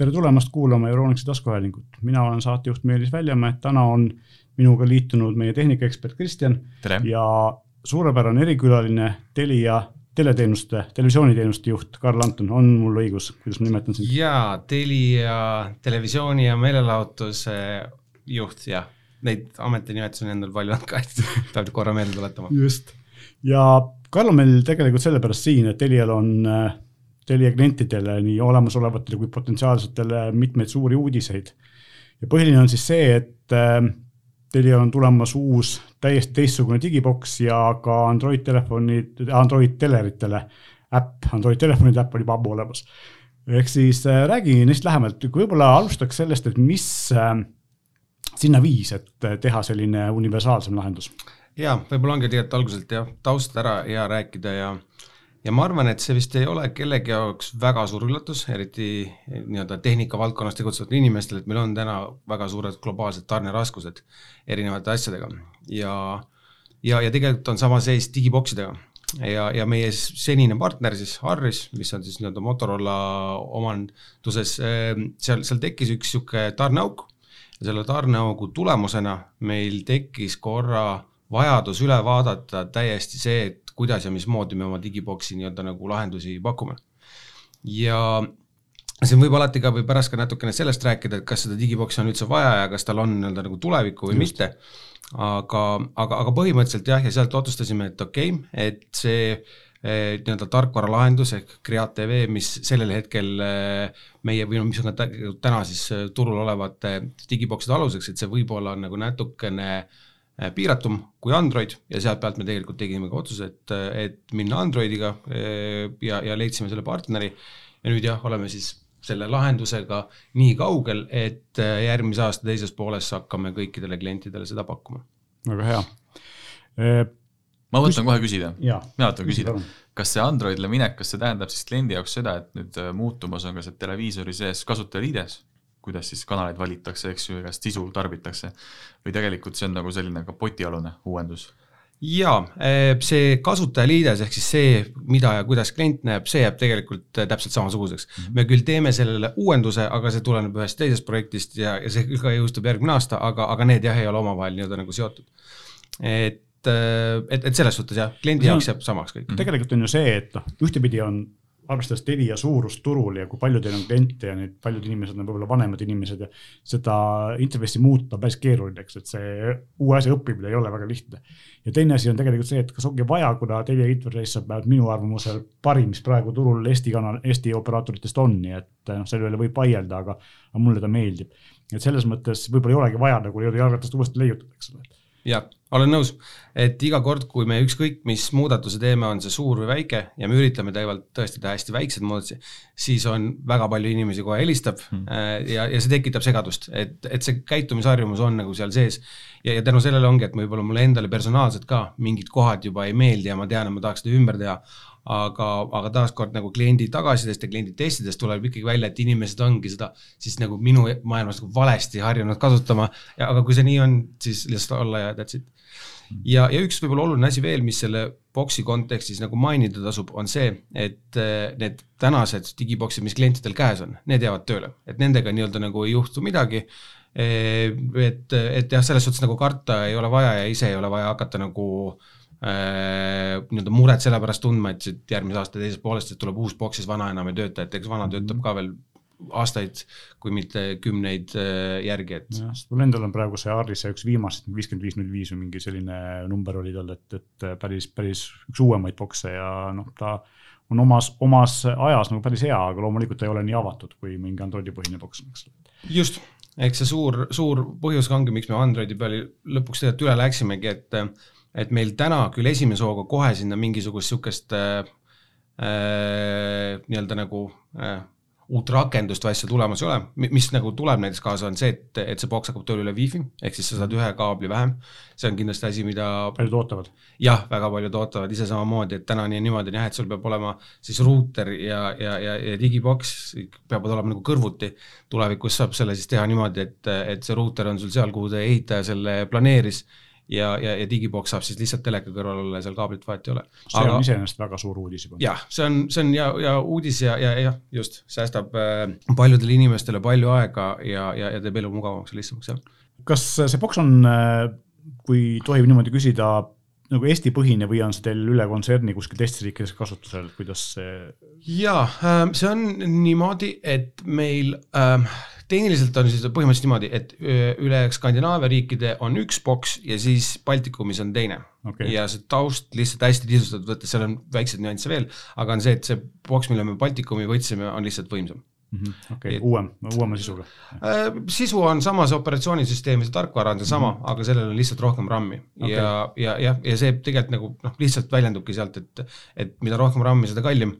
tere tulemast kuulama Euronixi taskuhäälingut, mina olen saatejuht Meelis Väljamäe, täna on minuga liitunud meie tehnikaekspert Kristjan ja suurepärane erikülaline Telia teleteenuste, televisiooniteenuste juht Karl Anton, on mul õigus, kuidas ma nimetan sind? jaa, Telia televisiooni ja meelelahutuse juht, jah. Neid ametinimetusi on endal palju olnud ka, et peab korra meelde tuletama. just, ja Karl on meil tegelikult sellepärast siin, et Telial on äh, Telia klientidele, nii olemasolevatele kui potentsiaalsetele mitmeid suuri uudiseid. ja põhiline on siis see, et äh, Telial on tulemas uus täiesti teistsugune digiboks ja ka Android telefonid, Android teleritele äpp, Android telefonide äpp on juba ammu olemas. ehk siis äh, räägi neist lähemalt, võib-olla alustaks sellest, et mis äh, sinna viis, et teha selline universaalsem lahendus? ja võib-olla ongi tegelikult alguselt jah, taust ära hea rääkida ja ja ma arvan, et see vist ei ole kellegi jaoks väga suur üllatus, eriti nii-öelda tehnikavaldkonnas tegutsevatel inimestel, et meil on täna väga suured globaalsed tarneraskused erinevate asjadega. Ja ja, ja tegelikult on sama seis digiboksidega. Ja, ja meie senine partner siis Harris, mis on siis nii-öelda Motorola omanduses, ehm, seal, seal tekkis üks niisugune tarneauk. Ja selle tarneaugu tulemusena meil tekkis korra vajadus üle vaadata täiesti see, kuidas ja mismoodi me oma digiboksi nii-öelda nagu lahendusi pakume. ja siin võib alati ka või pärast ka natukene sellest rääkida, et kas seda digiboksi on üldse vaja ja kas tal on nii-öelda nagu tulevikku või Just. mitte. aga, aga, aga põhimõtteliselt jah, ja sealt otsustasime, et okei okay,, et see eh, nii-öelda tarkvaralahendus ehk Creat tv, mis sellel hetkel eh, meie või no mis on täna siis eh, turul olevate digibokside aluseks, et see võib-olla on nagu natukene Äh, piiratum kui Android ja sealt pealt me tegelikult tegime ka otsuse, et, et minna Androidiga äh, ja, ja leidsime selle partneri. Ja nüüd jah, oleme siis selle lahendusega nii kaugel, et äh, järgmise aasta teises pooles hakkame kõikidele klientidele seda pakkuma. väga hea. E. ma mõtlen kohe küsida, mina tahan küsida, kas see Androidile minek, kas see tähendab siis kliendi jaoks seda, et nüüd muutumas on ka see televiisori sees kasutajaliides kuidas siis kanaleid valitakse, eks ju, ja kas sisu tarbitakse. või tegelikult see on nagu selline kapotialune uuendus? jaa, eh, see kasutajaliides ehk siis see, mida ja kuidas klient näeb, see jääb tegelikult eh, täpselt samasuguseks mm. -hmm. me küll teeme sellele uuenduse, aga see tuleneb ühest teisest projektist ja, ja see ka jõustub järgmine aasta, aga, aga need jah, ei ole omavahel nii-öelda nagu seotud. et, eh, et, et selles suhtes jah, kliendi jaoks jääb samaks kõik mm. -hmm. tegelikult on ju see, et noh, ühtepidi on arvestades Telia suurust turul ja kui palju teil on kliente ja need paljud inimesed on võib-olla vanemad inimesed ja seda interface'i muuta päris keeruline, eks, et see uue asja õppimine ei ole väga lihtne. ja teine asi on tegelikult see, et kas ongi vaja, kuna Telia interface on vähemalt minu arvamusel parim, mis praegu turul Eesti kanal, Eesti operaatoritest on, nii et noh, selle üle võib vaielda, aga, aga mulle ta meeldib. et selles mõttes võib-olla ei olegi vaja nagu jalgratast uuesti leiutada, eks ole jah, olen nõus, et iga kord, kui me ükskõik mis muudatuse teeme, on see suur või väike ja me üritame tegelikult tõesti teha hästi väikseid muudatusi, siis on väga palju inimesi kohe helistab hmm. ja, ja see tekitab segadust, et, et see käitumisharjumus on nagu seal sees. ja, ja tänu sellele ongi, et võib-olla mulle endale personaalselt ka mingid kohad juba ei meeldi ja ma tean, et ma tahaks seda ümber teha, aga, aga taaskord nagu kliendi tagasisidest ja kliendi testidest tuleb ikkagi välja, et inimesed ongi seda siis nagu minu maailmas nagu valesti harjunud kasutama. aga kui see nii on, siis lihtsalt olla ja that's it. ja, ja üks võib-olla oluline asi veel, mis selle boksi kontekstis nagu mainida tasub, on see, et eh, need tänased digiboksid, mis klientidel käes on, need jäävad tööle, et nendega nii-öelda nagu ei juhtu midagi eh, et, et jah, selles suhtes nagu karta ei ole vaja ja ise ei ole vaja hakata nagu äh, Äh, nii-öelda muret selle pärast tundma, et siit järgmise aasta teisest poolest, et tuleb uus boks, siis vana enam ei tööta, et eks vana mhm. töötab ka veel aastaid, kui mitte kümneid äh, järgi, et. mul endal on praegu see Arrise üks viimast, viiskümmend viis null viis või mingi selline number oli tal, et, et päris, päris üks uuemaid bokse ja noh, ta on omas, omas ajas nagu päris hea, aga loomulikult ta ei ole nii avatud kui mingi Androidi põhine boks, eks. just, eks see suur, suur põhjus ka ongi, miks me Androidi peale lõpuks tegelikult üle läksimegi, et et meil täna küll esimese hooga kohe sinna mingisugust sihukest äh, äh, nii-öelda nagu äh, uut rakendust või asja tulemas ei ole, mis nagu tuleb näiteks kaasa, on see, et, et see boks hakkab tööle üle wifi, ehk siis sa saad ühe kaabli vähem. see on kindlasti asi, mida. paljud ootavad. jah, väga paljud ootavad ise samamoodi, et täna nii niimoodi on jah, et sul peab olema siis ruuter ja, ja, ja, ja digiboks peavad olema nagu kõrvuti. tulevikus saab selle siis teha niimoodi, et, et see ruuter on sul seal, kuhu see ehitaja selle planeeris ja, ja, ja digiboks saab siis lihtsalt teleka kõrval olla ja seal kaablit vahet ei ole. see aga, on iseenesest väga suur uudis juba. jah, see on, see on ja, ja uudis ja, ja jah, just, säästab äh, paljudele inimestele palju aega ja, ja, ja teeb elu mugavamaks ja lihtsamaks, jah. kas see boks on, äh, kui tohib niimoodi küsida, nagu Eesti-põhine või on see teil üle kontserni kuskil teistes riikides kasutusel, kuidas see? jaa, ähm, see on niimoodi, et meil ähm, tehniliselt on siis põhimõtteliselt niimoodi, et üle Skandinaavia riikide on üks boks ja siis Baltikumis on teine okay.. ja see taust lihtsalt hästi lihtsustatud võttes, seal on väikseid nüansse veel, aga on see, et see boks, mille me Baltikumi võtsime, on lihtsalt võimsam -hmm.. okei uuem, uuema sisuga äh,? sisu on sama, see operatsioonisüsteem ja tarkvara on seesama mm, -hmm. aga sellel on lihtsalt rohkem RAM-i okay. ja, ja jah, ja see tegelikult nagu noh, lihtsalt väljendubki sealt, et, et mida rohkem RAM-i, seda kallim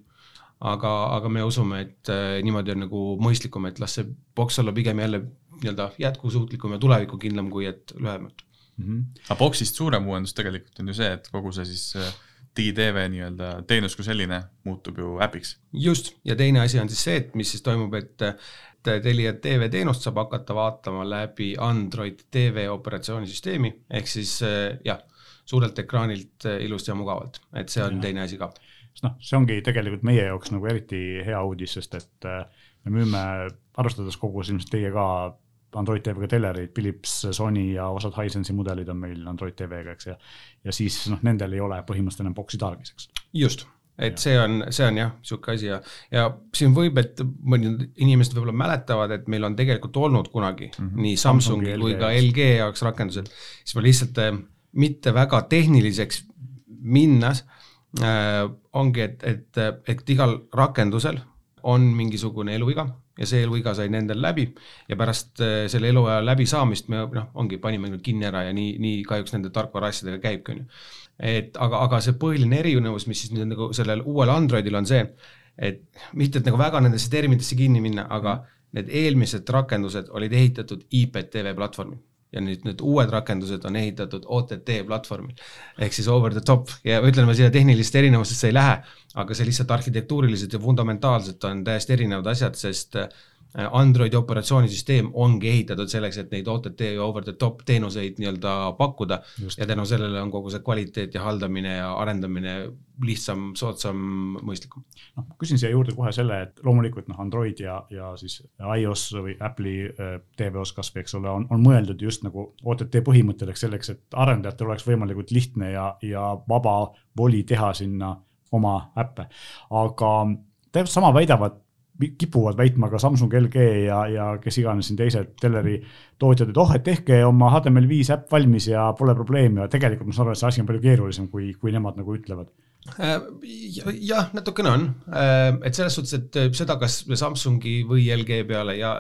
aga, aga me usume, et äh, niimoodi on nagu mõistlikum, et las see boks olla pigem jälle nii-öelda jätkusuutlikum ja tulevikukindlam, kui et lühemalt mm. -hmm. aga boksist suurem uuendus tegelikult on ju see, et kogu see siis äh, digitv nii-öelda teenus kui selline muutub ju äpiks. just, ja teine asi on siis see, et mis siis toimub, et et Telia TV teenust saab hakata vaatama läbi Android TV operatsioonisüsteemi, ehk siis äh, jah, suurelt ekraanilt ilusti ja mugavalt, et see on ja. teine asi ka sest noh, see ongi tegelikult meie jaoks nagu eriti hea uudis, sest et äh, me müüme, arvestades kogus ilmselt teie ka Android TV-ga telereid, Philips, Sony ja osad Hisense'i mudelid on meil Android TV-ga, eks, ja ja siis noh, nendel ei ole põhimõtteliselt enam boksi tarvis, eks. just, et ja. see on, see on jah, niisugune asi ja, ja siin võib, et mõned inimesed võib-olla mäletavad, et meil on tegelikult olnud kunagi mm -hmm. nii Samsungi kui ka LG jaoks rakendused, siis ma lihtsalt äh, mitte väga tehniliseks minnes ongi, et, et, et igal rakendusel on mingisugune eluiga ja see eluiga sai nendel läbi ja pärast äh, selle eluaja läbisaamist me noh, ongi, panime nüüd kinni ära ja nii, nii kahjuks nende tarkvara asjadega käibki, on ju. et aga, aga see põhiline erinevus, mis siis nüüd nagu sellel uuel Androidil on see, et mitte, et nagu väga nendesse terminitesse kinni minna, aga need eelmised rakendused olid ehitatud IPTV platvormil ja nüüd need uued rakendused on ehitatud OTT platvormil. Ehk siis over the top. Ja ütleme, siia tehniliste erinevustesse ei lähe, aga see lihtsalt arhitektuuriliselt ja fundamentaalselt on täiesti erinevad asjad, sest Äh, Androidi operatsioonisüsteem ongi ehitatud selleks, et neid OTT ja over the top teenuseid nii-öelda pakkuda Just. ja tänu sellele on kogu see kvaliteet ja haldamine ja arendamine lihtsam, soodsam, mõistlikum. noh, küsin siia juurde kohe selle, et loomulikult noh, Android ja, ja siis iOS või Apple'i äh, TV-os kasvõi, eks ole, on, on mõeldud just nagu OTT põhimõttedeks selleks, et arendajatel oleks võimalikult lihtne ja, ja vaba voli teha sinna oma äppe, aga täpselt sama väidavad kipuvad väitma ka Samsung, LG ja, ja kes iganes siin teised teleri tootjad, et oh, et tehke oma HTML5 äpp valmis ja pole probleemi ja tegelikult ma saan aru, et see asi on palju keerulisem, kui, kui nemad nagu ütlevad äh, jah, natukene on, äh, et selles suhtes, et äh, seda, kas Samsungi või LG peale ja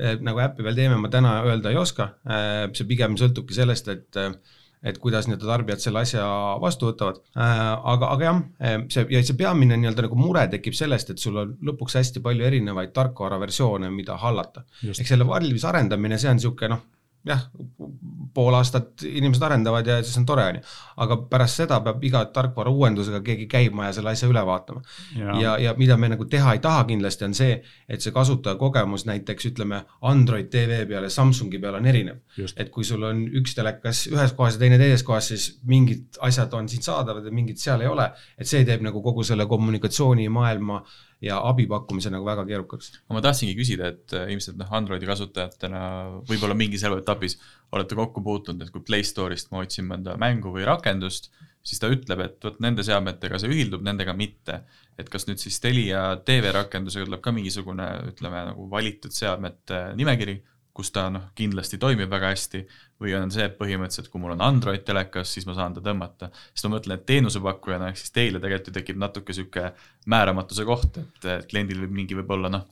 nagu äppi veel teeme, ma täna öelda ei oska. see pigem sõltubki sellest, et et kuidas nii-öelda tarbijad selle asja vastu võtavad äh,. aga, aga jah, see ja see peamine nii-öelda nagu mure tekib sellest, et sul on lõpuks hästi palju erinevaid tarkvaraversioone, mida hallata. ehk selle valmis arendamine, see on niisugune noh jah, pool aastat inimesed arendavad ja siis on tore, on ju. aga pärast seda peab iga tarkvara uuendusega keegi käima ja selle asja üle vaatama. ja, ja, ja mida me nagu teha ei taha kindlasti, on see, et see kasutajakogemus näiteks ütleme, Android tv peal ja Samsungi peal on erinev. et kui sul on üks telekas ühes kohas ja teine teises kohas, siis mingid asjad on siin saadavad ja mingid seal ei ole. et see teeb nagu kogu selle kommunikatsioonimaailma äh, ja abi pakkumise nagu väga keerukaks. ma tahtsingi küsida, et äh, ilmselt noh, Androidi kasutajatena võib-olla mingis eluetapis olete kokku puutunud, et kui Play Store'ist ma otsin mõnda mängu või rakendust, siis ta ütleb, et vot nende seadmetega see ühildub, nendega mitte. et kas nüüd siis Telia tv-rakendusega tuleb ka mingisugune, ütleme nagu valitud seadmete nimekiri, kus ta noh, kindlasti toimib väga hästi või on see põhimõtteliselt, kui mul on Android telekas, siis ma saan ta tõmmata. sest ma mõtlen, et teenusepakkujana ehk siis teile tegelikult ju tekib natuke niisugune määramatuse koht, et kliendil võib mingi võib-olla noh,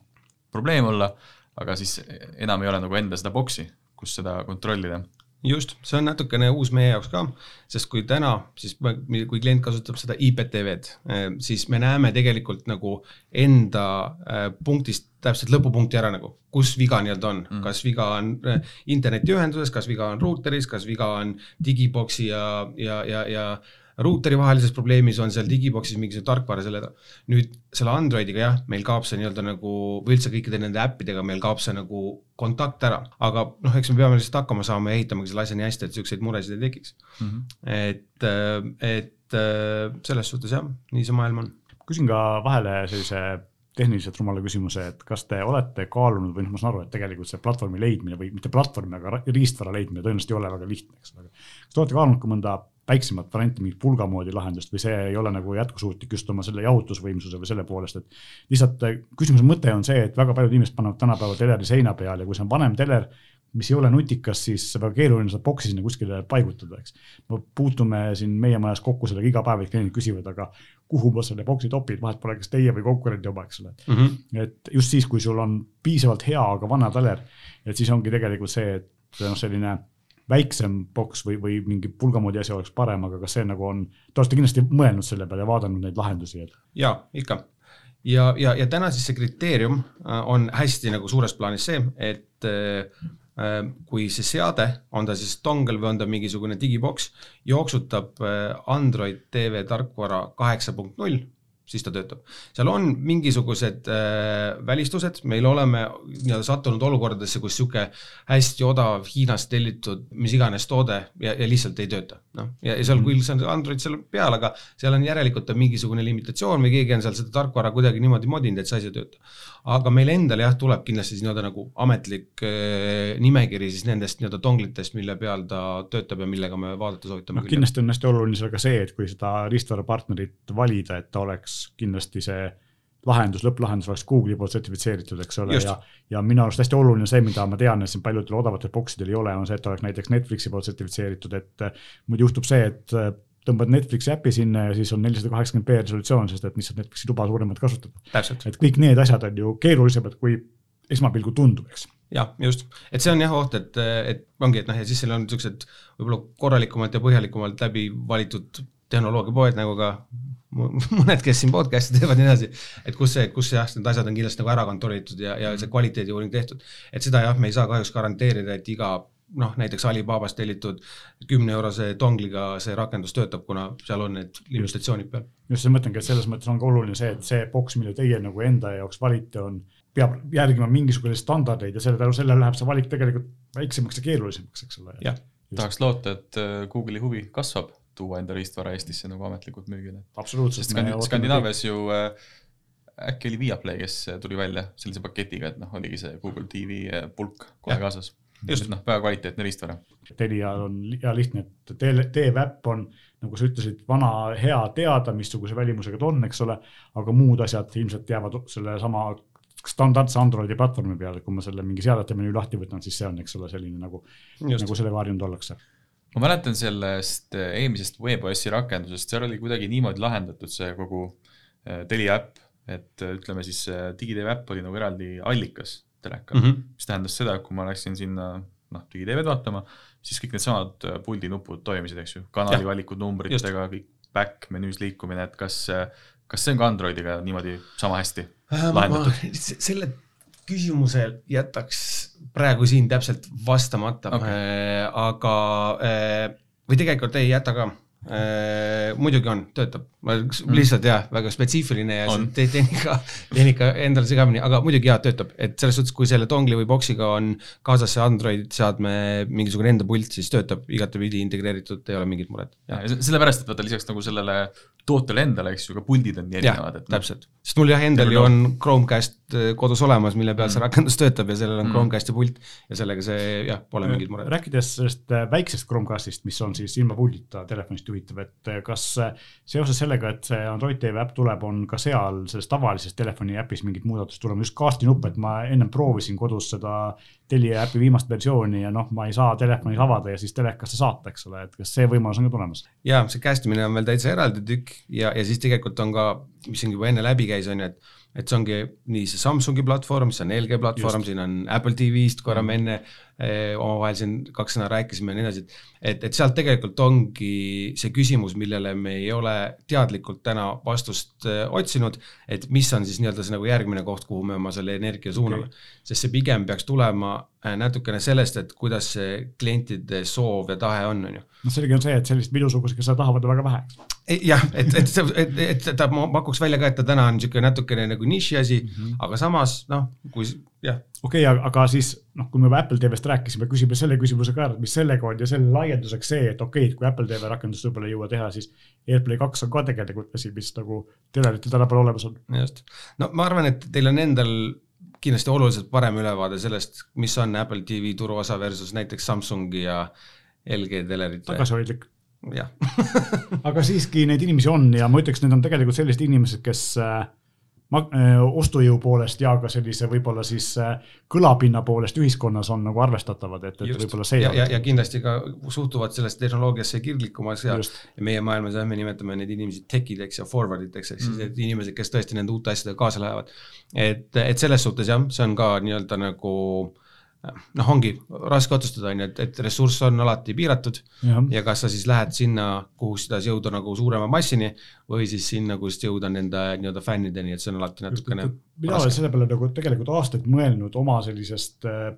probleem olla, aga siis enam ei ole nagu enda seda boksi, kus seda kontrollida just, see on natukene uus meie jaoks ka, sest kui täna siis, kui klient kasutab seda IPTV-d, eh, siis me näeme tegelikult nagu enda eh, punktist täpselt lõpupunkti ära nagu, kus viga nii-öelda on mm., kas viga on eh, internetiühenduses, kas viga on ruuteris, kas viga on digiboksi ja, ja, ja, ja ruuteri vahelises probleemis, on seal digibox'is mingisugune tarkvara selle, nüüd selle Androidiga jah, meil kaob see nii-öelda nagu või üldse kõikide nende äppidega meil kaob see nagu kontakt ära, aga noh, eks me peame lihtsalt hakkama saama ja ehitama selle asja nii hästi, et siukseid muresid ei tekiks mm. -hmm. et, äh, et äh, selles suhtes jah, nii see maailm on. küsin ka vahele sellise tehniliselt rumala küsimuse, et kas te olete kaalunud või noh, ma saan aru, et tegelikult see platvormi leidmine või mitte platvormi, aga riistvara leidmine tõenäoliselt ei ole väga lihtne, eks ole. kas te olete kaalunud ka mõnda väiksemat varianti, mingit pulga moodi lahendust või see ei ole nagu jätkusuutlik just oma selle jahutusvõimsuse või selle poolest, et lihtsalt küsimuse mõte on see, et väga paljud inimesed panevad tänapäeval teleri seina peale ja kui see on vanem teler, mis ei ole nutikas, siis väga keeruline seda boksi sinna kuskile paigutada, eks. me puutume siin meie majas kokku sellega iga päev, et kliendid küsivad, aga kuhu ma selle boksi topin, vahet pole, kas teie või konkurendi oma, eks ole mm. -hmm. et just siis, kui sul on piisavalt hea, aga vana taler, et siis ongi tegelikult see, et noh, selline väiksem boks või, või mingi pulga moodi asi oleks parem, aga kas see nagu on, te olete kindlasti mõelnud selle peale ja vaadanud neid lahendusi, jaa, ikka. ja, ja, ja täna siis see kriteerium äh, on hästi nagu suures plaanis see, et Äh, kui see seade, on ta siis dongle või on ta mingisugune digiboks, jooksutab äh, Android TV tarkvara kaheksa punkt null siis ta töötab. seal on mingisugused äh, välistused, meil oleme nii-öelda sattunud olukordadesse, kus niisugune hästi odav Hiinast tellitud mis iganes toode ja, ja lihtsalt ei tööta. noh, ja, ja seal küll see on Android seal peal, aga seal on järelikult on mingisugune limitatsioon või keegi on seal seda tarkvara kuidagi niimoodi modinud, et see asi ei tööta. Aga meil endal jah, tuleb kindlasti siis nii-öelda nagu ametlik äh, nimekiri siis nendest nii-öelda donglitest, mille peal ta töötab ja millega me vaadata soovitame. noh, kindlasti on hästi oluline seal ka see, et kui seda riistvarapartnerit valida, et ta oleks kindlasti see lahendus, lõpplahendus oleks Google'i poolt sertifitseeritud, eks ole, ja, ja minu arust hästi oluline see, mida ma tean, et siin paljudel odavatel boksidel ei ole, on see, et oleks näiteks Netflixi poolt sertifitseeritud, et äh, muidu juhtub see, et äh, tõmbad Netflixi äpi sinna ja siis on nelisada kaheksakümmend B resolutsioon, sest et lihtsalt Netflixi luba suuremat kasutada. et kõik need asjad on ju keerulisemad, kui esmapilgul tundub, eks jah, just, et see on jah oht, et, et ongi, et noh, ja siis seal on niisugused võib-olla korralikumalt ja põhjalikumalt läbi valitud tehnoloogiapoed nagu ka mõned, kes siin podcast'i teevad ja nii edasi, et kus see, kus jah, need asjad on kindlasti nagu ära kontrollitud ja, ja see kvaliteediuuring tehtud. et seda jah, me ei saa kahjuks garanteerida, et iga noh, näiteks Alibabast tellitud kümne eurose dongliga see rakendus töötab, kuna seal on need limitatsioonid peal. just, ma mõtlengi, et selles mõttes on ka oluline see, et see boks, mille teie nagu enda jaoks valite, on, peab järgima mingisuguseid standardeid ja selle tänu sellele läheb see valik tegelikult väiksemaks ja keerulisemaks, eks ole. tahaks loota, et äh, Google'i huvi kasvab tuua enda riistvara Eestisse nagu ametlikult müügile. absoluutselt. Skandi Skandinaavias ju äh, äkki oli Viaplay, kes tuli välja sellise paketiga, et noh, oligi see Google TV äh, pulk kohe kaasas. Just, noh, väga kvaliteetne riistvara. Telial on hea lihtne, et TV-äpp on, nagu sa ütlesid, vana hea teada, missuguse välimusega ta on, eks ole, aga muud asjad ilmselt jäävad sellesama standardse Androidi platvormi peale, kui ma selle mingi seadete menüü lahti võtan, siis see on, eks ole, selline nagu, nagu sellega harjunud ollakse. Ma mäletan sellest äh, eelmisest WebOS-i rakendusest, seal oli kuidagi niimoodi lahendatud see kogu äh, Telia äpp, et äh, ütleme siis digitv äpp oli nagu eraldi allikas telekal mm, -hmm. mis tähendas seda, et kui ma läksin sinna noh, digitv-d vaatama, siis kõik needsamad puldinupud toimisid, eks ju, kanali valikud numbritega, kõik back menüüs liikumine, et kas, kas see on ka Androidiga niimoodi sama hästi lahendatud? selle küsimuse jätaks praegu siin täpselt vastamata okay., äh, aga äh, või tegelikult ei jäta ka Äh, muidugi on, töötab, ma mm. lihtsalt jah, väga spetsiifiline ja te tehnika, tehnika endale segamini, aga muidugi jaa, töötab, et selles suhtes, kui selle dongli või boksiga on kaasas see Android seadme mingisugune enda pult, siis töötab igatepidi integreeritud, ei ole mingit muret. sellepärast, et vaata lisaks nagu sellele tootele endale, eks ju, ka puldid on nii erinevad, et noh. täpselt, sest mul jah, endal ju on Chromecast äh, kodus olemas, mille peal mm. see rakendus töötab ja sellel on mm. Chromecasti pult ja sellega see jah, pole mingit muret. rääkides sellest äh, väiksest Chromecastist, mis on siis ilma puldita telefonist juhitav, et kas seoses sellega, et see Android TV äpp tuleb, on ka seal selles tavalises telefoni äpis mingid muudatused tulema, just kaardinupp, et ma ennem proovisin kodus seda Telia äpi viimast versiooni ja noh, ma ei saa telefonis avada ja siis telekasse saata, eks ole, et kas see võimalus on ka tulemas? ja see cast imine on veel täitsa eraldi tükk ja, ja siis tegelikult on ka mis siin juba enne läbi käis, on ju, et et see ongi nii see Samsungi platvorm, see on LG platvorm, siin on Apple TV-st, korra me enne eh, omavahel siin kaks sõna rääkisime ja nii edasi, et, et sealt tegelikult ongi see küsimus, millele me ei ole teadlikult täna vastust eh, otsinud, et mis on siis nii-öelda see nagu järgmine koht, kuhu me oma selle energia suuname okay.. sest see pigem peaks tulema eh, natukene sellest, et kuidas see klientide soov ja tahe on, on ju. noh, selge on see, et sellist minusuguseid, kes seda tahavad, on väga vähe, jah, et, et et, et ta pakuks välja ka, et ta täna on niisugune natukene nagu niši asi mm, -hmm. aga samas noh, kui. Okei okay,, aga siis noh, kui me juba Apple TV-st rääkisime, küsime selle küsimuse ka, et mis sellega on ja selle laienduseks see, et okei okay,, et kui Apple TV rakendust võib-olla ei jõua teha, siis AirPlay kaks on ka tegelikult asi, mis nagu teleritel tänapäeval olemas on. just, no ma arvan, et teil on endal kindlasti oluliselt parem ülevaade sellest, mis on Apple TV turuosa versus näiteks Samsungi ja LG telerite. tagasihoidlik jah aga siiski neid inimesi on ja ma ütleks, need on tegelikult sellised inimesed, kes äh, ostujõu poolest ja ka sellise võib-olla siis äh, kõlapinna poolest ühiskonnas on nagu arvestatavad, et, et võib-olla see. ja, ja, ja kindlasti ka suhtuvad sellesse tehnoloogiasse kirglikumas ja, ja meie maailmas jah, me nimetame neid inimesi tech ideks ja forward iteks ehk siis mm. need inimesed, kes tõesti nende uute asjadega kaasa lähevad. et, et selles suhtes jah, see on ka nii-öelda nagu äh, noh, ongi raske otsustada, on ju, et, et ressurss on alati piiratud ja. ja kas sa siis lähed sinna, kuhu seda jõuda nagu suurema massini või siis sinna, kust jõuda nende nii-öelda fännideni, et see on alati natukene. mina olen selle peale nagu tegelikult aastaid mõelnud oma sellisest äh,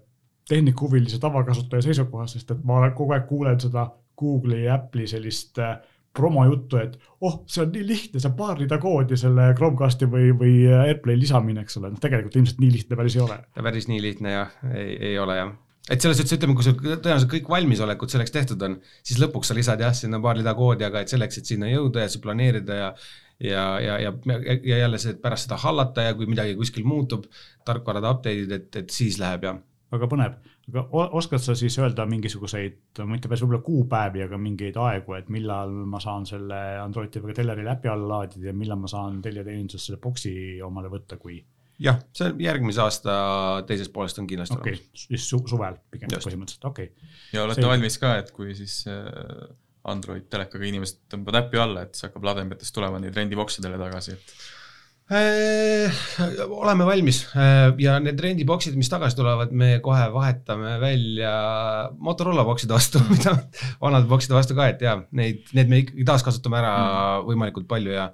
tehnikahuvilise tavakasutaja seisukohast, sest et ma kogu aeg kuulen seda Google'i ja Apple'i sellist äh, promojuttu, et oh, see on nii lihtne, on paar rida koodi selle Chromecasti või, või AirPlay lisamine, eks ole, noh tegelikult ilmselt nii lihtne päris ei ole. päris nii lihtne jah, ei, ei ole jah. et selles suhtes ütleme, kui sul tõenäoliselt kõik valmisolekud selleks tehtud on, siis lõpuks sa lisad jah, sinna paar rida koodi, aga et selleks, et sinna jõuda ja see planeerida ja ja, ja, ja, ja jälle see, et pärast seda hallata ja kui midagi kuskil muutub, tarkvarad update'id, et, et siis läheb jah. väga põnev aga oskad sa siis öelda mingisuguseid, ma ei tea, päris võib-olla kuupäevi, aga mingeid aegu, et millal ma saan selle Android TV-ga Teleri äpi alla laadida ja millal ma saan Telia teeninduses selle boksi omale võtta, kui? jah, see järgmise aasta teisest poolest on kindlasti okay. olemas. siis su suvel pigem Just. põhimõtteliselt, okei okay.. ja olete see... valmis ka, et kui siis äh, Android telekaga inimesed tõmbavad äppi alla, et siis hakkab lademetest tulema neid rendiboksidele tagasi, et oleme valmis äh, ja need rendiboksid, mis tagasi tulevad, me kohe vahetame välja Motorola bokside vastu, mida vanade bokside vastu ka, et ja neid, need me ikkagi taaskasutame ära mm. võimalikult palju ja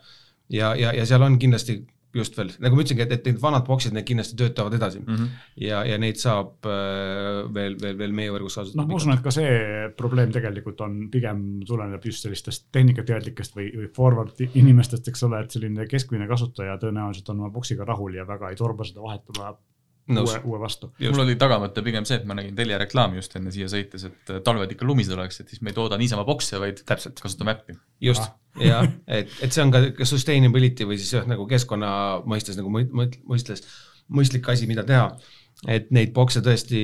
ja, ja, ja seal on kindlasti just veel, nagu ma ütlesingi, et, et need vanad boksid, need kindlasti töötavad edasi mm. -hmm. ja, ja neid saab äh, veel, veel, veel meie võrgus kasutada. noh, ma usun, et ka see probleem tegelikult on, pigem tuleneb just sellistest tehnikateadlikest või, või forward inimestest, eks ole, et selline keskmine kasutaja tõenäoliselt on oma boksiga rahul ja väga ei torba seda vahetama uue, uue vastu. mul oli tagamõte pigem see, et ma nägin Telia reklaami just enne siia sõites, et talved ikka lumised oleks, et siis me ei tooda niisama bokse, vaid täpselt kasutame äppi. just ah., jah, et, et see on ka, sustainability või siis jah, nagu keskkonna mõistes nagu mõistes, mõistlik asi, mida teha. et neid bokse tõesti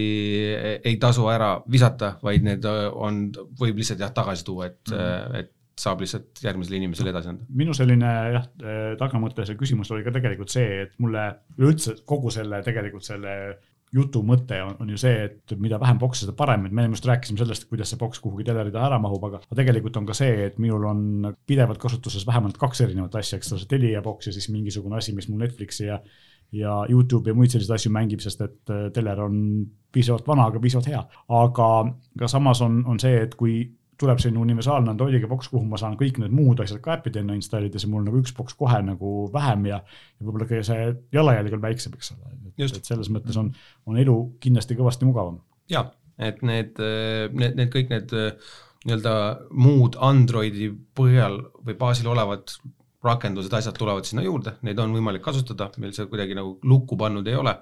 ei tasu ära visata, vaid need on, võib lihtsalt jah, tagasi tuua, et mm, -hmm. et saab lihtsalt järgmisele inimesele edasi anda. minu selline jah, tagamõte, see küsimus oli ka tegelikult see, et mulle üleüldse kogu selle tegelikult selle jutu mõte on, on ju see, et mida vähem bokse, seda parem, et me just rääkisime sellest, kuidas see boks kuhugi telerida ära mahub, aga tegelikult on ka see, et minul on pidevalt kasutuses vähemalt kaks erinevat asja, eks ole, see Telia boks ja siis mingisugune asi, mis mul Netflixi ja ja Youtube ja muid selliseid asju mängib, sest et äh, teler on piisavalt vana, aga piisavalt hea. aga ka samas on, on see, et kui tuleb selline universaalne Androidiga boks, kuhu ma saan kõik need muud asjad ka äppidena installida, siis mul nagu üks boks kohe nagu vähem ja, ja võib-olla ka see jalajälg on väiksem, eks ole. et selles mõttes on, on elu kindlasti kõvasti mugavam. ja, et need, need, need kõik need nii-öelda muud Androidi põhjal või baasil olevad rakendused, asjad tulevad sinna juurde, neid on võimalik kasutada, meil see kuidagi nagu lukku pannud ei ole.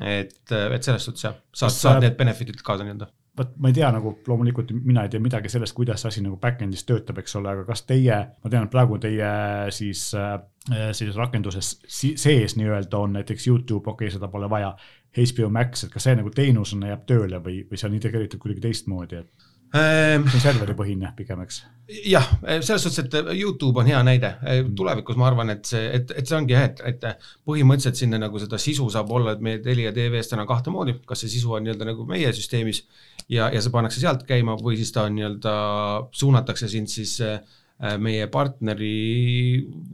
et, et selles suhtes jah, saad, saad need benefit'id kaasa nii-öelda vot ma ei tea nagu loomulikult mina ei tea midagi sellest, kuidas see asi nagu back-end'is töötab, eks ole, aga kas teie, ma tean, et praegu teie siis äh, sellises rakenduses sees nii-öelda on näiteks Youtube, okei okay,, seda pole vaja. HBO Max, et kas see nagu teenusena jääb tööle või, või see on integreeritud kuidagi teistmoodi, et see on serveripõhine pigem, eks? jah, selles suhtes, et Youtube on hea näide, mm. tulevikus ma arvan, et see, et, et see ongi jah, et, et põhimõtteliselt sinna nagu seda sisu saab olla, et meie Telia tv-s täna kahte moodi, kas see sisu on nii-öelda nagu meie süsteemis ja, ja see pannakse sealt käima või siis ta on nii-öelda, suunatakse sind siis äh, äh, meie partneri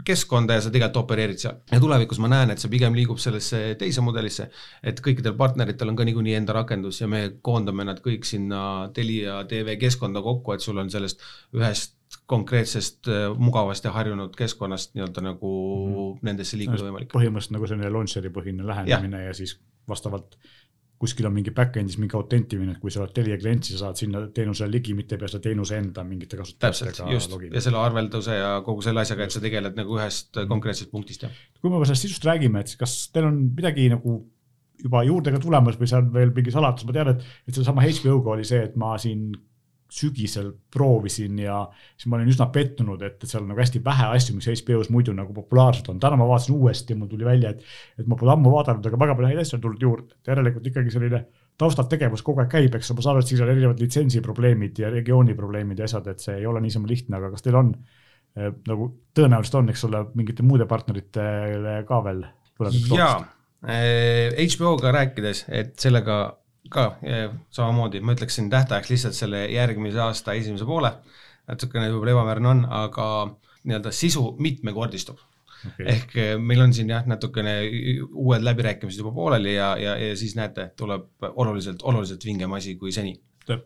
keskkonda ja sa tegelikult opereerid seal. ja tulevikus ma näen, et see pigem liigub sellesse teise mudelisse, et kõikidel partneritel on ka niikuinii enda rakendus ja me koondame nad kõik sinna Telia tv keskkonda kokku, et sul on sellest ühest konkreetsest äh, mugavast ja harjunud keskkonnast nii-öelda nagu mm -hmm. nendesse liikuda võimalik. põhimõtteliselt nagu selline launcher'i põhine lähenemine ja. ja siis vastavalt kuskil on mingi back-end'is mingi autentimine, et kui sa oled Telia klient, siis sa saad sinna teenusele ligi, mitte ei pea seda teenuse enda mingite kasutajatega just, ja selle arvelduse ja kogu selle asjaga, et sa tegeled nagu ühest mhm. konkreetsest punktist, jah. kui me sellest sisust räägime, et kas teil on midagi nagu juba juurde ka tulemas või see on veel mingi saladus, ma tean, et, et sedasama HBO-ga oli see, et ma siin sügisel proovisin ja siis ma olin üsna pettunud, et, seal on nagu hästi vähe asju, mis HBO-s muidu nagu populaarsed on. täna ma vaatasin uuesti ja mul tuli välja, et, et ma pole ammu vaadanud, aga väga palju häid asju on tulnud juurde, et järelikult ikkagi selline taustalt tegevus kogu aeg käib, eks ma saan aru, et siis on erinevad litsentsi probleemid ja regiooni probleemid ja asjad, et see ei ole niisama lihtne, aga kas teil on eh, nagu tõenäoliselt on, eks ole, mingite muude partneritele ka veel tulevikus? HBO-ga eh, rääkides, et sellega ka samamoodi, ma ütleksin tähtajaks lihtsalt selle järgmise aasta esimese poole, natukene võib-olla ebamäärane on, aga nii-öelda sisu mitmekordistub. Okay.. ehk eh, meil on siin jah, natukene uued läbirääkimised juba pooleli ja, ja, ja siis näete, tuleb oluliselt, oluliselt vingem asi kui seni.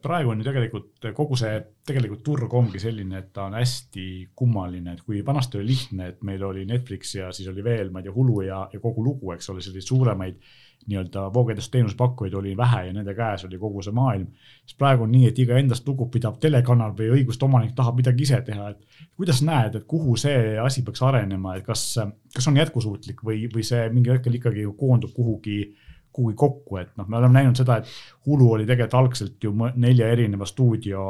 praegu on ju tegelikult kogu see tegelikult turg ongi selline, et ta on hästi kummaline, et kui vanasti oli lihtne, et meil oli Netflix ja siis oli veel, ma ei tea, Hulu ja, ja kogu lugu, eks ole, selliseid suuremaid nii-öelda voogedasteenuse pakkujaid oli vähe ja nende käes oli kogu see maailm. siis praegu on nii, et iga endast lugupidav telekanal või õiguste omanik tahab midagi ise teha, et kuidas näed, et kuhu see asi peaks arenema, et kas, kas on jätkusuutlik või, või see mingil hetkel ikkagi koondub kuhugi kuhugi kokku, et noh, me oleme näinud seda, et Hulu oli tegelikult algselt ju nelja erineva stuudio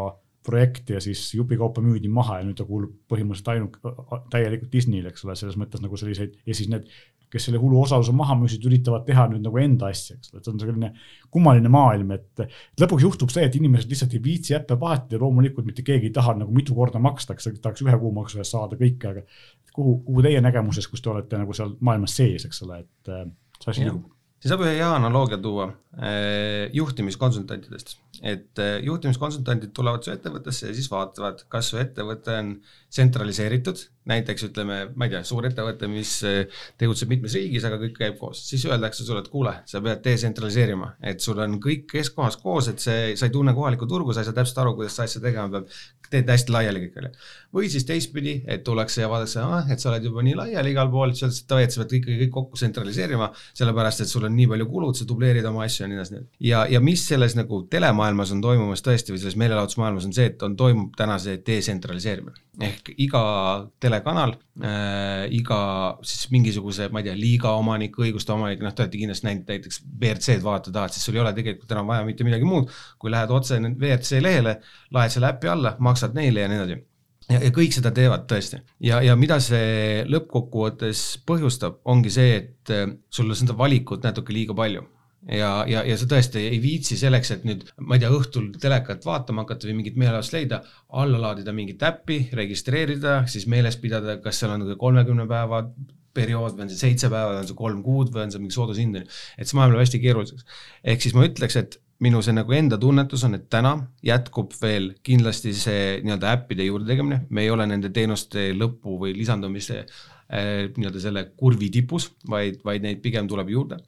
projekt ja siis jupikaupa müüdi maha ja nüüd ta kuulub põhimõtteliselt ainult täielikult Disneyle, eks ole, selles mõttes nagu selliseid ja siis need kes selle hulu osaluse maha müüsid, üritavad teha nüüd nagu enda asja, eks ole, et see on selline kummaline maailm, et lõpuks juhtub see, et inimesed lihtsalt ei viitsi äppe vahetada ja loomulikult mitte keegi ei taha nagu mitu korda maksta, kes tahaks ühe kuumaksu eest saada kõike, aga kuhu, kuhu teie nägemuses, kus te olete nagu seal maailmas sees, eks ole, et see asi liigub? siis saab ühe hea analoogia tuua eh, juhtimiskonsultantidest, et eh, juhtimiskonsultandid tulevad su ettevõttesse ja siis vaatavad, kas su ettevõte on tsentraliseeritud näiteks ütleme, ma ei tea, suur ettevõte, mis eh, tegutseb mitmes riigis, aga kõik käib koos, siis öeldakse sulle, et kuule, sa pead detsentraliseerima, et sul on kõik keskkohas koos, et see, sa ei tunne kohalikku turgu, sa ei saa täpselt aru, kuidas sa asja tegema peab, teed hästi laiali onju. või siis teistpidi, et tullakse ja vaadatakse, ah, et sa oled juba nii laiali igal pool, siis öeldakse, et davai, et sa pead ikkagi kõik kokku tsentraliseerima, sellepärast et sul on nii palju kulud, sa dubleerid oma asju ja nii edasi. ja, ja mis selles nagu telemaailmas on toimumas tõesti või selles meelelahutusmaailmas on see, et on, toimub täna see detsentraliseerimine ehk iga telekanal äh,, iga siis mingisuguse, ma ei tea, liiga omanik, õiguste omanik, noh, te olete kindlasti näinud näiteks WRC-d vaadata tahad, siis sul ei ole tegelikult enam vaja mitte midagi muud, kui lähed otse WRC lehele, laed selle äpi alla, maksad neile ja nii edasi. Ja, ja kõik seda teevad tõesti. Ja, ja mida see lõppkokkuvõttes põhjustab, ongi see, et äh, sul on seda valikut natuke liiga palju ja, ja, ja sa tõesti ei viitsi selleks, et nüüd, ma ei tea, õhtul telekat vaatama hakata või mingit meelelahutust leida, alla laadida mingit äppi, registreerida, siis meeles pidada, kas seal on kolmekümne päeva periood või on see seitse päeva või on see kolm kuud või on see mingi soodushind, et see maailm läheb hästi keeruliseks. ehk siis ma ütleks, et minu see nagu enda tunnetus on, et täna jätkub veel kindlasti see nii-öelda äppide juurde tegemine, me ei ole nende teenuste lõpu või lisandumise nii-öelda selle kurvi tipus, vaid, vaid neid pigem tuleb juurde.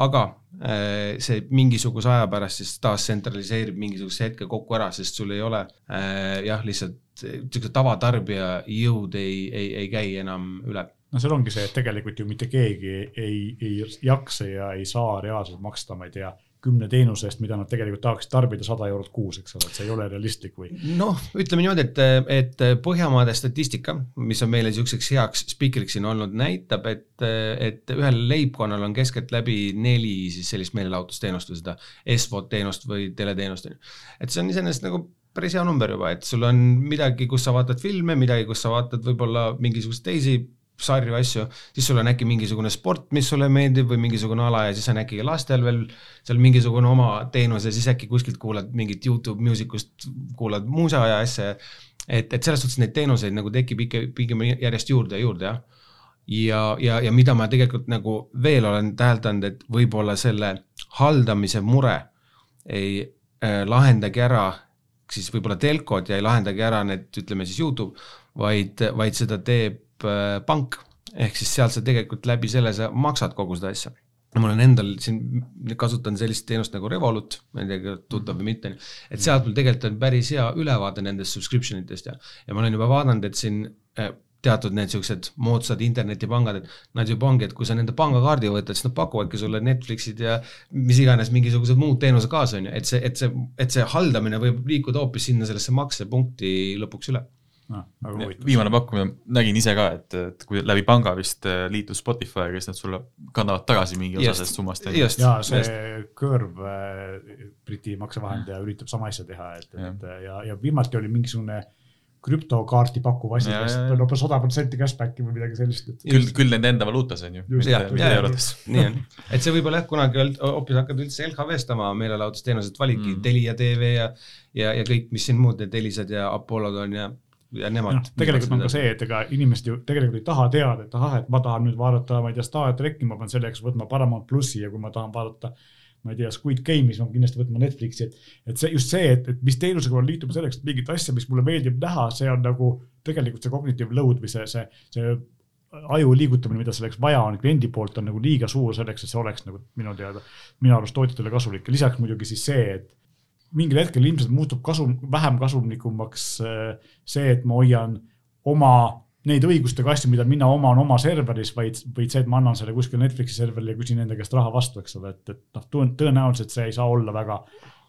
Aga äh, see mingisuguse aja pärast siis taas tsentraliseerib mingisuguse hetke kokku ära, sest sul ei ole äh, jah, lihtsalt niisuguse tavatarbija jõud ei, ei, ei käi enam üle. No seal ongi see, et tegelikult ju mitte keegi ei, ei jaksa ja ei saa reaalselt maksta, ma ei tea kümne teenuse eest, mida nad tegelikult tahaksid tarbida sada eurot kuus, eks ole, et see ei ole realistlik või? noh, ütleme niimoodi, et, et Põhjamaade statistika, mis on meile niisuguseks heaks spikriks siin olnud, näitab, et, et ühel leibkonnal on keskeltläbi neli siis sellist meelelahutusteenust või seda SVOT teenust või teleteenust, on ju. et see on iseenesest nagu päris hea number juba, et sul on midagi, kus sa vaatad filme, midagi, kus sa vaatad võib-olla mingisuguseid teisi sarju, asju, siis sul on äkki mingisugune sport, mis sulle meeldib või mingisugune ala ja siis on äkki lastel veel seal mingisugune oma teenus ja siis äkki kuskilt kuulad mingit Youtube Music ust, kuulad muusea ja asja. et, et selles suhtes neid teenuseid nagu tekib ikka pigem järjest juurde ja juurde, jah. ja, ja, ja mida ma tegelikult nagu veel olen täheldanud, et võib-olla selle haldamise mure ei äh, lahendagi ära siis võib-olla telkod ja ei lahendagi ära need, ütleme siis Youtube, vaid, vaid seda teeb pank. ehk siis sealt sa tegelikult läbi selle sa maksad kogu seda asja mul on endal siin, kasutan sellist teenust nagu Revolut, ma ei tea, tuttav või mitte, et sealt mul tegelikult on päris hea ülevaade nendest subscription itest ja, ja ma olen juba vaadanud, et siin äh, teatud need siuksed moodsad internetipangad, et nad juba ongi, et kui sa nende pangakaardi võtad, siis nad pakuvadki sulle Netflixid ja mis iganes mingisugused muud teenused kaasa, on ju, et see, et see, et see haldamine võib liikuda hoopis sinna sellesse maksepunkti lõpuks üle no,. viimane pakkumine, nägin ise ka, et, et kui läbi panga vist äh, liitus Spotify'ga, siis nad sulle kannavad tagasi mingi osa sellest summast. ja see Curve äh,, Briti maksevahendaja üritab sama asja teha, et, et ja, ja, ja viimati oli mingisugune krüptokaarti pakkuv asi, kes tuleb umbes sada protsenti cashback'i või midagi sellist. küll, küll nende enda valuutas on ju. nii on, et see võib-olla jah, kunagi hoopis hakkad üldse LHV-st oma meelelahutusteenused validki mm., Telia tv ja, ja, ja kõik, mis siin muud need Elisad ja Apollod on ja ja nemad no,. tegelikult on ka see, et ega inimesed ju tegelikult ei taha teada, et ahah, et ma tahan nüüd vaadata, ma ei tea, Star tracki, ma pean selleks võtma Paramount plussi ja kui ma tahan vaadata ma ei tea, Squid Game'i, siis ma kindlasti võtma Netflixi, et, et see just see, et, et mis teenusega ma liitun selleks, et mingit asja, mis mulle meeldib näha, see on nagu tegelikult see cognitive load või see, see, see aju liigutamine, mida selleks vaja on kliendi poolt, on nagu liiga suur selleks, et see oleks nagu minu teada, minu arust tootjatele kasulik ja lisaks muidugi siis see, et mingil hetkel ilmselt muutub kasum, vähem kasumlikumaks äh, see, et ma hoian oma neid õigustega asju, mida mina oman oma serveris, vaid, vaid see, et ma annan selle kuskil Netflixi serverile ja küsin nende käest raha vastu, eks ole, et, et noh, tõenäoliselt see ei saa olla väga,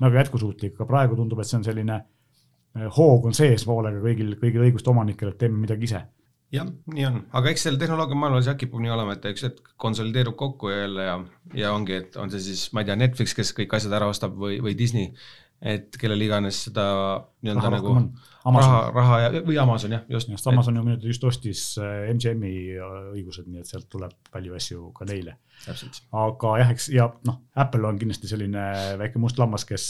väga jätkusuutlik, aga praegu tundub, et see on selline äh, hoog on sees voolega kõigil, kõigil õiguste omanikel, et teeme midagi ise. Jah, nii on, aga eks seal tehnoloogia maailmas jah kipub nii olema, et üks hetk konsolideerub kokku jälle ja, ja ongi, et on see siis, ma ei tea, Netflix, kes kõik asjad ära ostab või, või Disney et kellel iganes seda nii-öelda nagu raha, raha ja, või Amazon jah, just. just Amazon ju nüüd just ostis äh, MGM-i äh, õigused, nii et sealt tuleb palju asju ka neile. aga jah, eks ja noh, Apple on kindlasti selline väike must lammas, kes,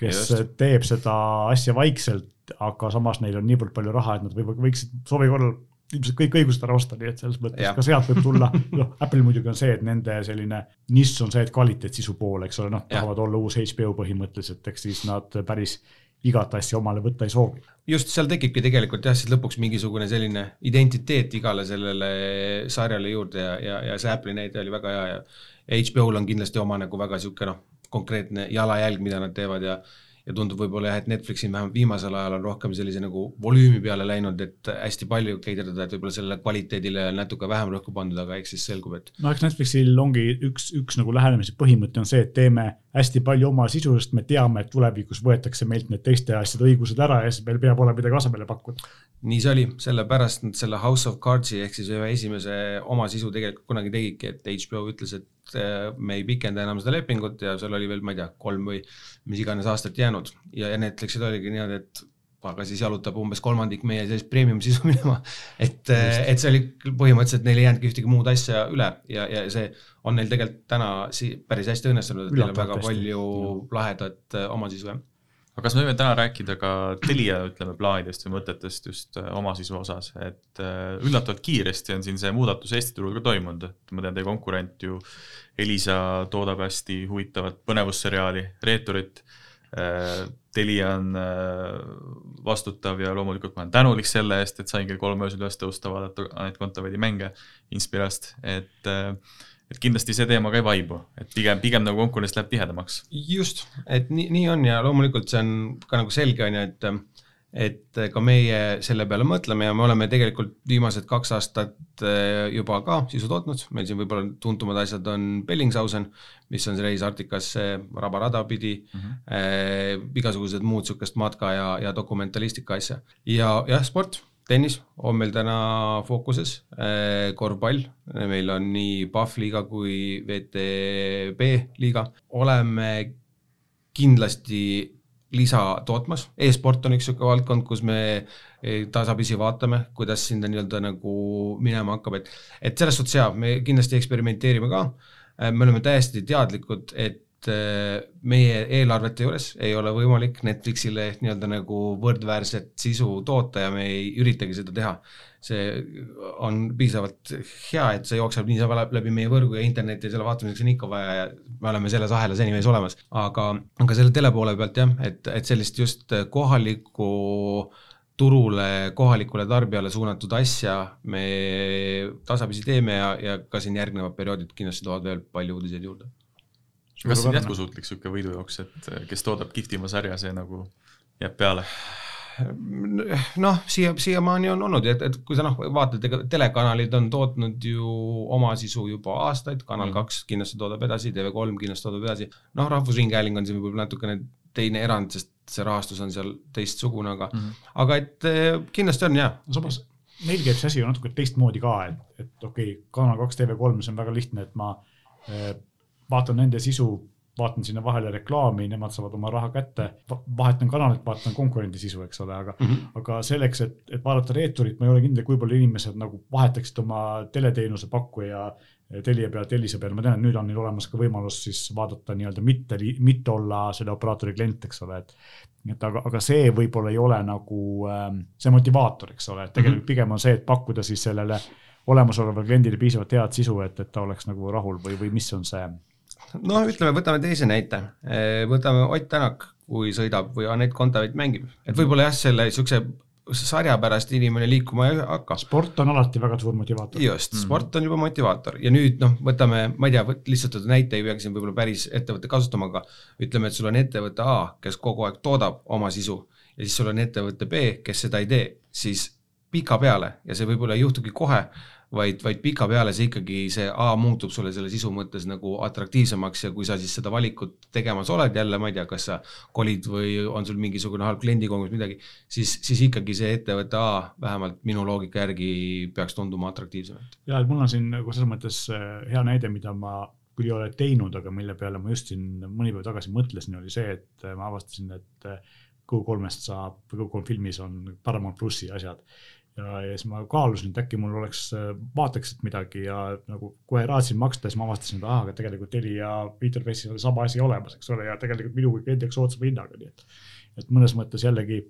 kes just. teeb seda asja vaikselt, aga samas neil on niivõrd palju raha, et nad võib-olla võiksid soovi korral ilmselt kõik õigused ära osta, nii et selles mõttes ja. ka sealt võib tulla, noh, Apple'il muidugi on see, et nende selline nišš on see, et kvaliteetsisu pool, eks ole, noh, tahavad olla uus HBO põhimõtteliselt, eks siis nad päris igat asja omale võtta ei soovi. just, seal tekibki tegelikult jah, siis lõpuks mingisugune selline identiteet igale sellele sarjale juurde ja, ja, ja see Apple'i näide oli väga hea ja HBO-l on kindlasti oma nagu väga niisugune noh, konkreetne jalajälg, mida nad teevad ja ja tundub võib-olla jah, et Netflixil vähemalt viimasel ajal on rohkem sellise nagu volüümi peale läinud, et hästi palju keiderdada, et võib-olla sellele kvaliteedile natuke vähem rõhku pandud, aga eks siis selgub, et. no eks Netflixil ongi üks, üks nagu lähenemise põhimõte on see, et teeme hästi palju oma sisu, sest me teame, et tulevikus võetakse meilt need teiste asjade õigused ära ja siis meil peab olema midagi asemele pakkuda. nii see oli, sellepärast nad selle House of Cards'i ehk siis ühe esimese oma sisu tegelikult kunagi tegidki, et HBO ütles, et me ei pikenda enam seda lepingut ja seal oli veel, ma ei tea, kolm või mis iganes aastat jäänud ja, ja Netflixil oligi niimoodi, et aga siis jalutab umbes kolmandik meie sellist premium sisu minema. et, et see oli põhimõtteliselt neil ei jäänudki ühtegi muud asja üle ja, ja see on neil tegelikult täna si päris hästi õnnestunud, et neil on väga hästi. palju lahedat äh, oma sisu jah aga kas me võime täna rääkida ka Telia, ütleme, plaanidest või mõtetest just äh, oma sisu osas, et äh, üllatavalt kiiresti on siin see muudatus Eesti turul ka toimunud, et ma tean, teie konkurent ju Elisa toodab hästi huvitavat põnevusseriaali Reeturit. Äh, Telia on vastutav ja loomulikult ma olen tänulik selle eest, et sain kell kolm öösel üles tõusta, vaadata Anett Kontaveidi mänge Inspirast, et et kindlasti see teema ka ei vaibu, et pigem, pigem nagu konkurents läheb tihedamaks. just, et nii, nii on ja loomulikult see on ka nagu selge, on ju, et et ka meie selle peale mõtleme ja me oleme tegelikult viimased kaks aastat eh, juba ka sisu tootnud, meil siin võib-olla tuntumad asjad on Bellingshausen, mis on see reis Arktikasse raba-rada pidi mm, -hmm. äh, igasugused muud niisugust matka ja, ja dokumentalistika asja. Ja jah, sport tennis on meil täna fookuses, äh, korvpall, meil on nii PAF liiga kui VTB liiga, oleme kindlasti lisa tootmas. E, e-sport on üks niisugune valdkond, kus me e, tasapisi vaatame, kuidas sinna nii-öelda nagu minema hakkab, et et selles suhtes jaa, me kindlasti eksperimenteerime ka, äh, me oleme täiesti teadlikud, et meie eelarvete juures ei ole võimalik Netflixile nii-öelda nagu võrdväärset sisu toota ja me ei üritagi seda teha. see on piisavalt hea, et see jookseb niisama läbi meie võrgu ja interneti ja selle vaatamiseks on ikka vaja ja me oleme selles ahelas anyways olemas, aga, aga selle telepoole pealt jah, et, et sellist just kohalikku turule, kohalikule tarbijale suunatud asja me tasapisi teeme ja, ja ka siin järgnevad perioodid kindlasti toovad veel palju uudiseid juurde. Kas see on jätkusuutlik niisugune võidujooks, et kes toodab kihvtima sarja, see nagu jääb peale? noh, siia, siiamaani on olnud, et, et kui sa noh, vaatad, ega telekanalid on tootnud ju oma sisu juba aastaid, Kanal mm. kaks kindlasti toodab edasi, TV3 kindlasti toodab edasi, noh, Rahvusringhääling on siin võib-olla natukene teine erand, sest see rahastus on seal teistsugune, aga mm, -hmm. aga et eh, kindlasti on jah. samas neil käib see asi ju natuke teistmoodi ka, et, et okei okay,, Kanal kaks, TV3, see on väga lihtne, et ma eh, vaatan nende sisu vaatan sinna vahele reklaami, nemad saavad oma raha kätte, vahetan kanalit, vaatan konkurendi sisu, eks ole, aga mm, -hmm. aga selleks, et, et vaadata reeturit, ma ei ole kindel, kui palju inimesed nagu vahetaksid oma teleteenuse pakkuja Telia pealt Elisa peale, ma tean, et nüüd on neil olemas ka võimalus siis vaadata nii-öelda mitte, mitte olla selle operaatori klient, eks ole, et. et aga, aga see võib-olla ei ole nagu ähm, see motivaator, eks ole, et tegelikult mm -hmm. pigem on see, et pakkuda siis sellele olemasolevale kliendile piisavalt head sisu, et, et ta oleks nagu rahul või, või mis on see no ütleme, võtame teise näite, võtame Ott Tänak, kui sõidab või Anett Kontaveit mängib, et võib-olla jah, selle niisuguse sarja pärast inimene liikuma ei hakka. sport on alati väga suur motivaator. just, mhm. sport on juba motivaator ja nüüd noh, võtame, ma ei tea, lihtsustatud näite, ei peaks siin võib-olla päris ettevõtte kasutama, aga ütleme, et sul on ettevõte A, kes kogu aeg toodab oma sisu ja siis sul on ettevõte B, kes seda ei tee, siis pikapeale ja see võib-olla ei juhtugi kohe, vaid, vaid pikapeale see ikkagi, see A muutub sulle selle sisu mõttes nagu atraktiivsemaks ja kui sa siis seda valikut tegemas oled jälle, ma ei tea, kas sa kolid või on sul mingisugune halb kliendikogemus, midagi, siis, siis ikkagi see ettevõte A vähemalt minu loogika järgi peaks tunduma atraktiivsem. ja, et mul on siin nagu selles mõttes äh, hea näide, mida ma küll ei ole teinud, aga mille peale ma just siin mõni päev tagasi mõtlesin, oli see, et äh, ma avastasin, et Go3-st äh, saab, Go3 filmis on Paramount plussi asjad ja, ja siis ma kaalusin, et äkki mul oleks, äh, vaataks midagi ja nagu kohe raatsin maksta, siis ma avastasin, et ahah, aga tegelikult Telia Interface'is oli sama asi olemas, eks ole, ja tegelikult minu kui kliendiks soodsama hinnaga, nii et. et mõnes mõttes jällegi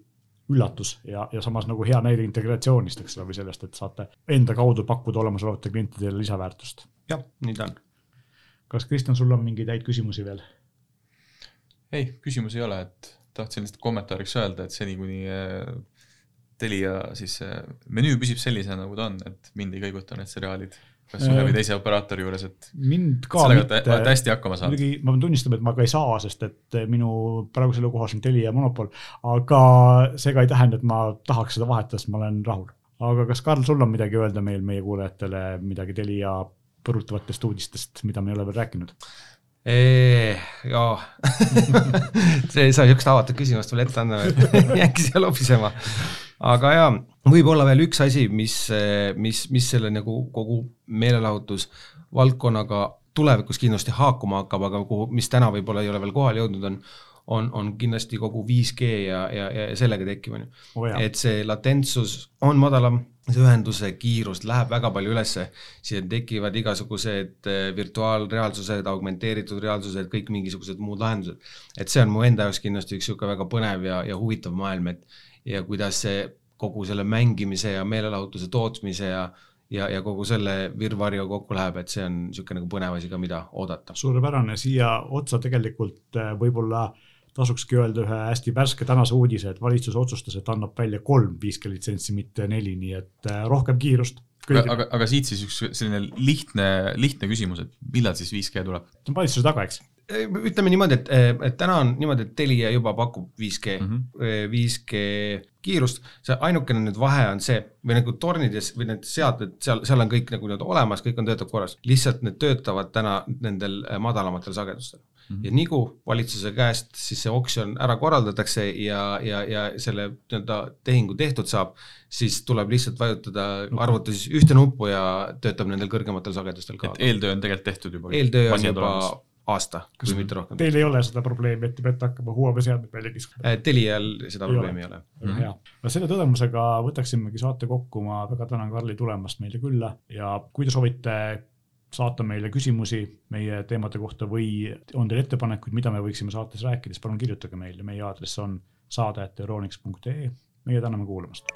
üllatus ja, ja samas nagu hea näide integratsioonist, eks ole, või sellest, et saate enda kaudu pakkuda olemasolevatele klientidele lisaväärtust. jah, nii ta on. kas Kristjan, sul on mingeid häid küsimusi veel? ei, küsimusi ei ole, et tahtsin lihtsalt kommentaariks öelda, et seni, kuni äh, Telia siis menüü püsib sellisena, nagu ta on, et mind ei kõiguta need seriaalid kas ühe või teise operaatori juures, et mind ka sellega mitte, olete hästi hakkama saanud. muidugi ma pean tunnistama, et ma ka ei saa, sest et minu praegusel elukohas on Telia monopol, aga see ka ei tähenda, et ma tahaks seda vahetada, sest ma olen rahul. aga kas, Karl, sul on midagi öelda meil, meie kuulajatele, midagi Telia põrutavatest uudistest, mida me ei ole veel rääkinud? jaa see ei saa niisugust avatud küsimust mulle ette anda, jääbki siia lobisema aga jaa, võib-olla veel üks asi, mis, mis, mis selle nagu kogu meelelahutusvaldkonnaga tulevikus kindlasti haakuma hakkab, aga kuhu, mis täna võib-olla ei ole veel kohale jõudnud, on on, on kindlasti kogu 5G ja, ja, ja sellega tekkiv, on ju. Oh et see latentsus on madalam, see ühenduse kiirus läheb väga palju ülesse, siin tekivad igasugused eh, virtuaalreaalsused, augmenteeritud reaalsused, kõik mingisugused muud lahendused. et see on mu enda jaoks kindlasti üks niisugune väga põnev ja, ja huvitav maailm, et ja kuidas see kogu selle mängimise ja meelelahutuse tootmise ja ja, ja kogu selle virvarju kokku läheb, et see on niisugune nagu põnev asi ka, mida oodata. suurepärane, siia otsa tegelikult äh, võib-olla tasukski öelda ühe hästi värske tänase uudise, et valitsus otsustas, et annab välja kolm 5G litsentsi, mitte neli, nii et äh, rohkem kiirust. aga, aga, aga siit siis üks selline lihtne, lihtne küsimus, et millal siis 5G tuleb? see on valitsuse taga, eks ütleme niimoodi, et, et täna on niimoodi, et Telia juba pakub 5G mm, -hmm. 5G kiirust, see ainukene nüüd vahe on see või nagu tornides või need seadmed, seal, seal on kõik nagu nii-öelda olemas, kõik on töötab korras, lihtsalt need töötavad täna nendel äh, madalamatel sagedustel mm. -hmm. ja nii kui valitsuse käest siis see oksjon ära korraldatakse ja, ja, ja selle nii-öelda tehingu tehtud saab, siis tuleb lihtsalt vajutada arvutis ühte nuppu ja töötab nendel kõrgematel sagedustel ka. eeltöö on tegelikult tehtud juba? eeltöö on juba olemas aasta, kui mitte rohkem. Teil ei ole seda probleemi, et te peate hakkama Huawei seadmeid välja kiskuma? Äh, Telial seda ei probleemi ole. ei ole. väga hea. no selle tõdemusega võtaksimegi saate kokku, ma väga tänan Karli tulemast meile külla ja kui te soovite saata meile küsimusi meie teemade kohta või on teil ettepanekuid, mida me võiksime saates rääkida, siis palun kirjutage meile, meie aadress on saade.euroniks.ee. meie täname kuulamast.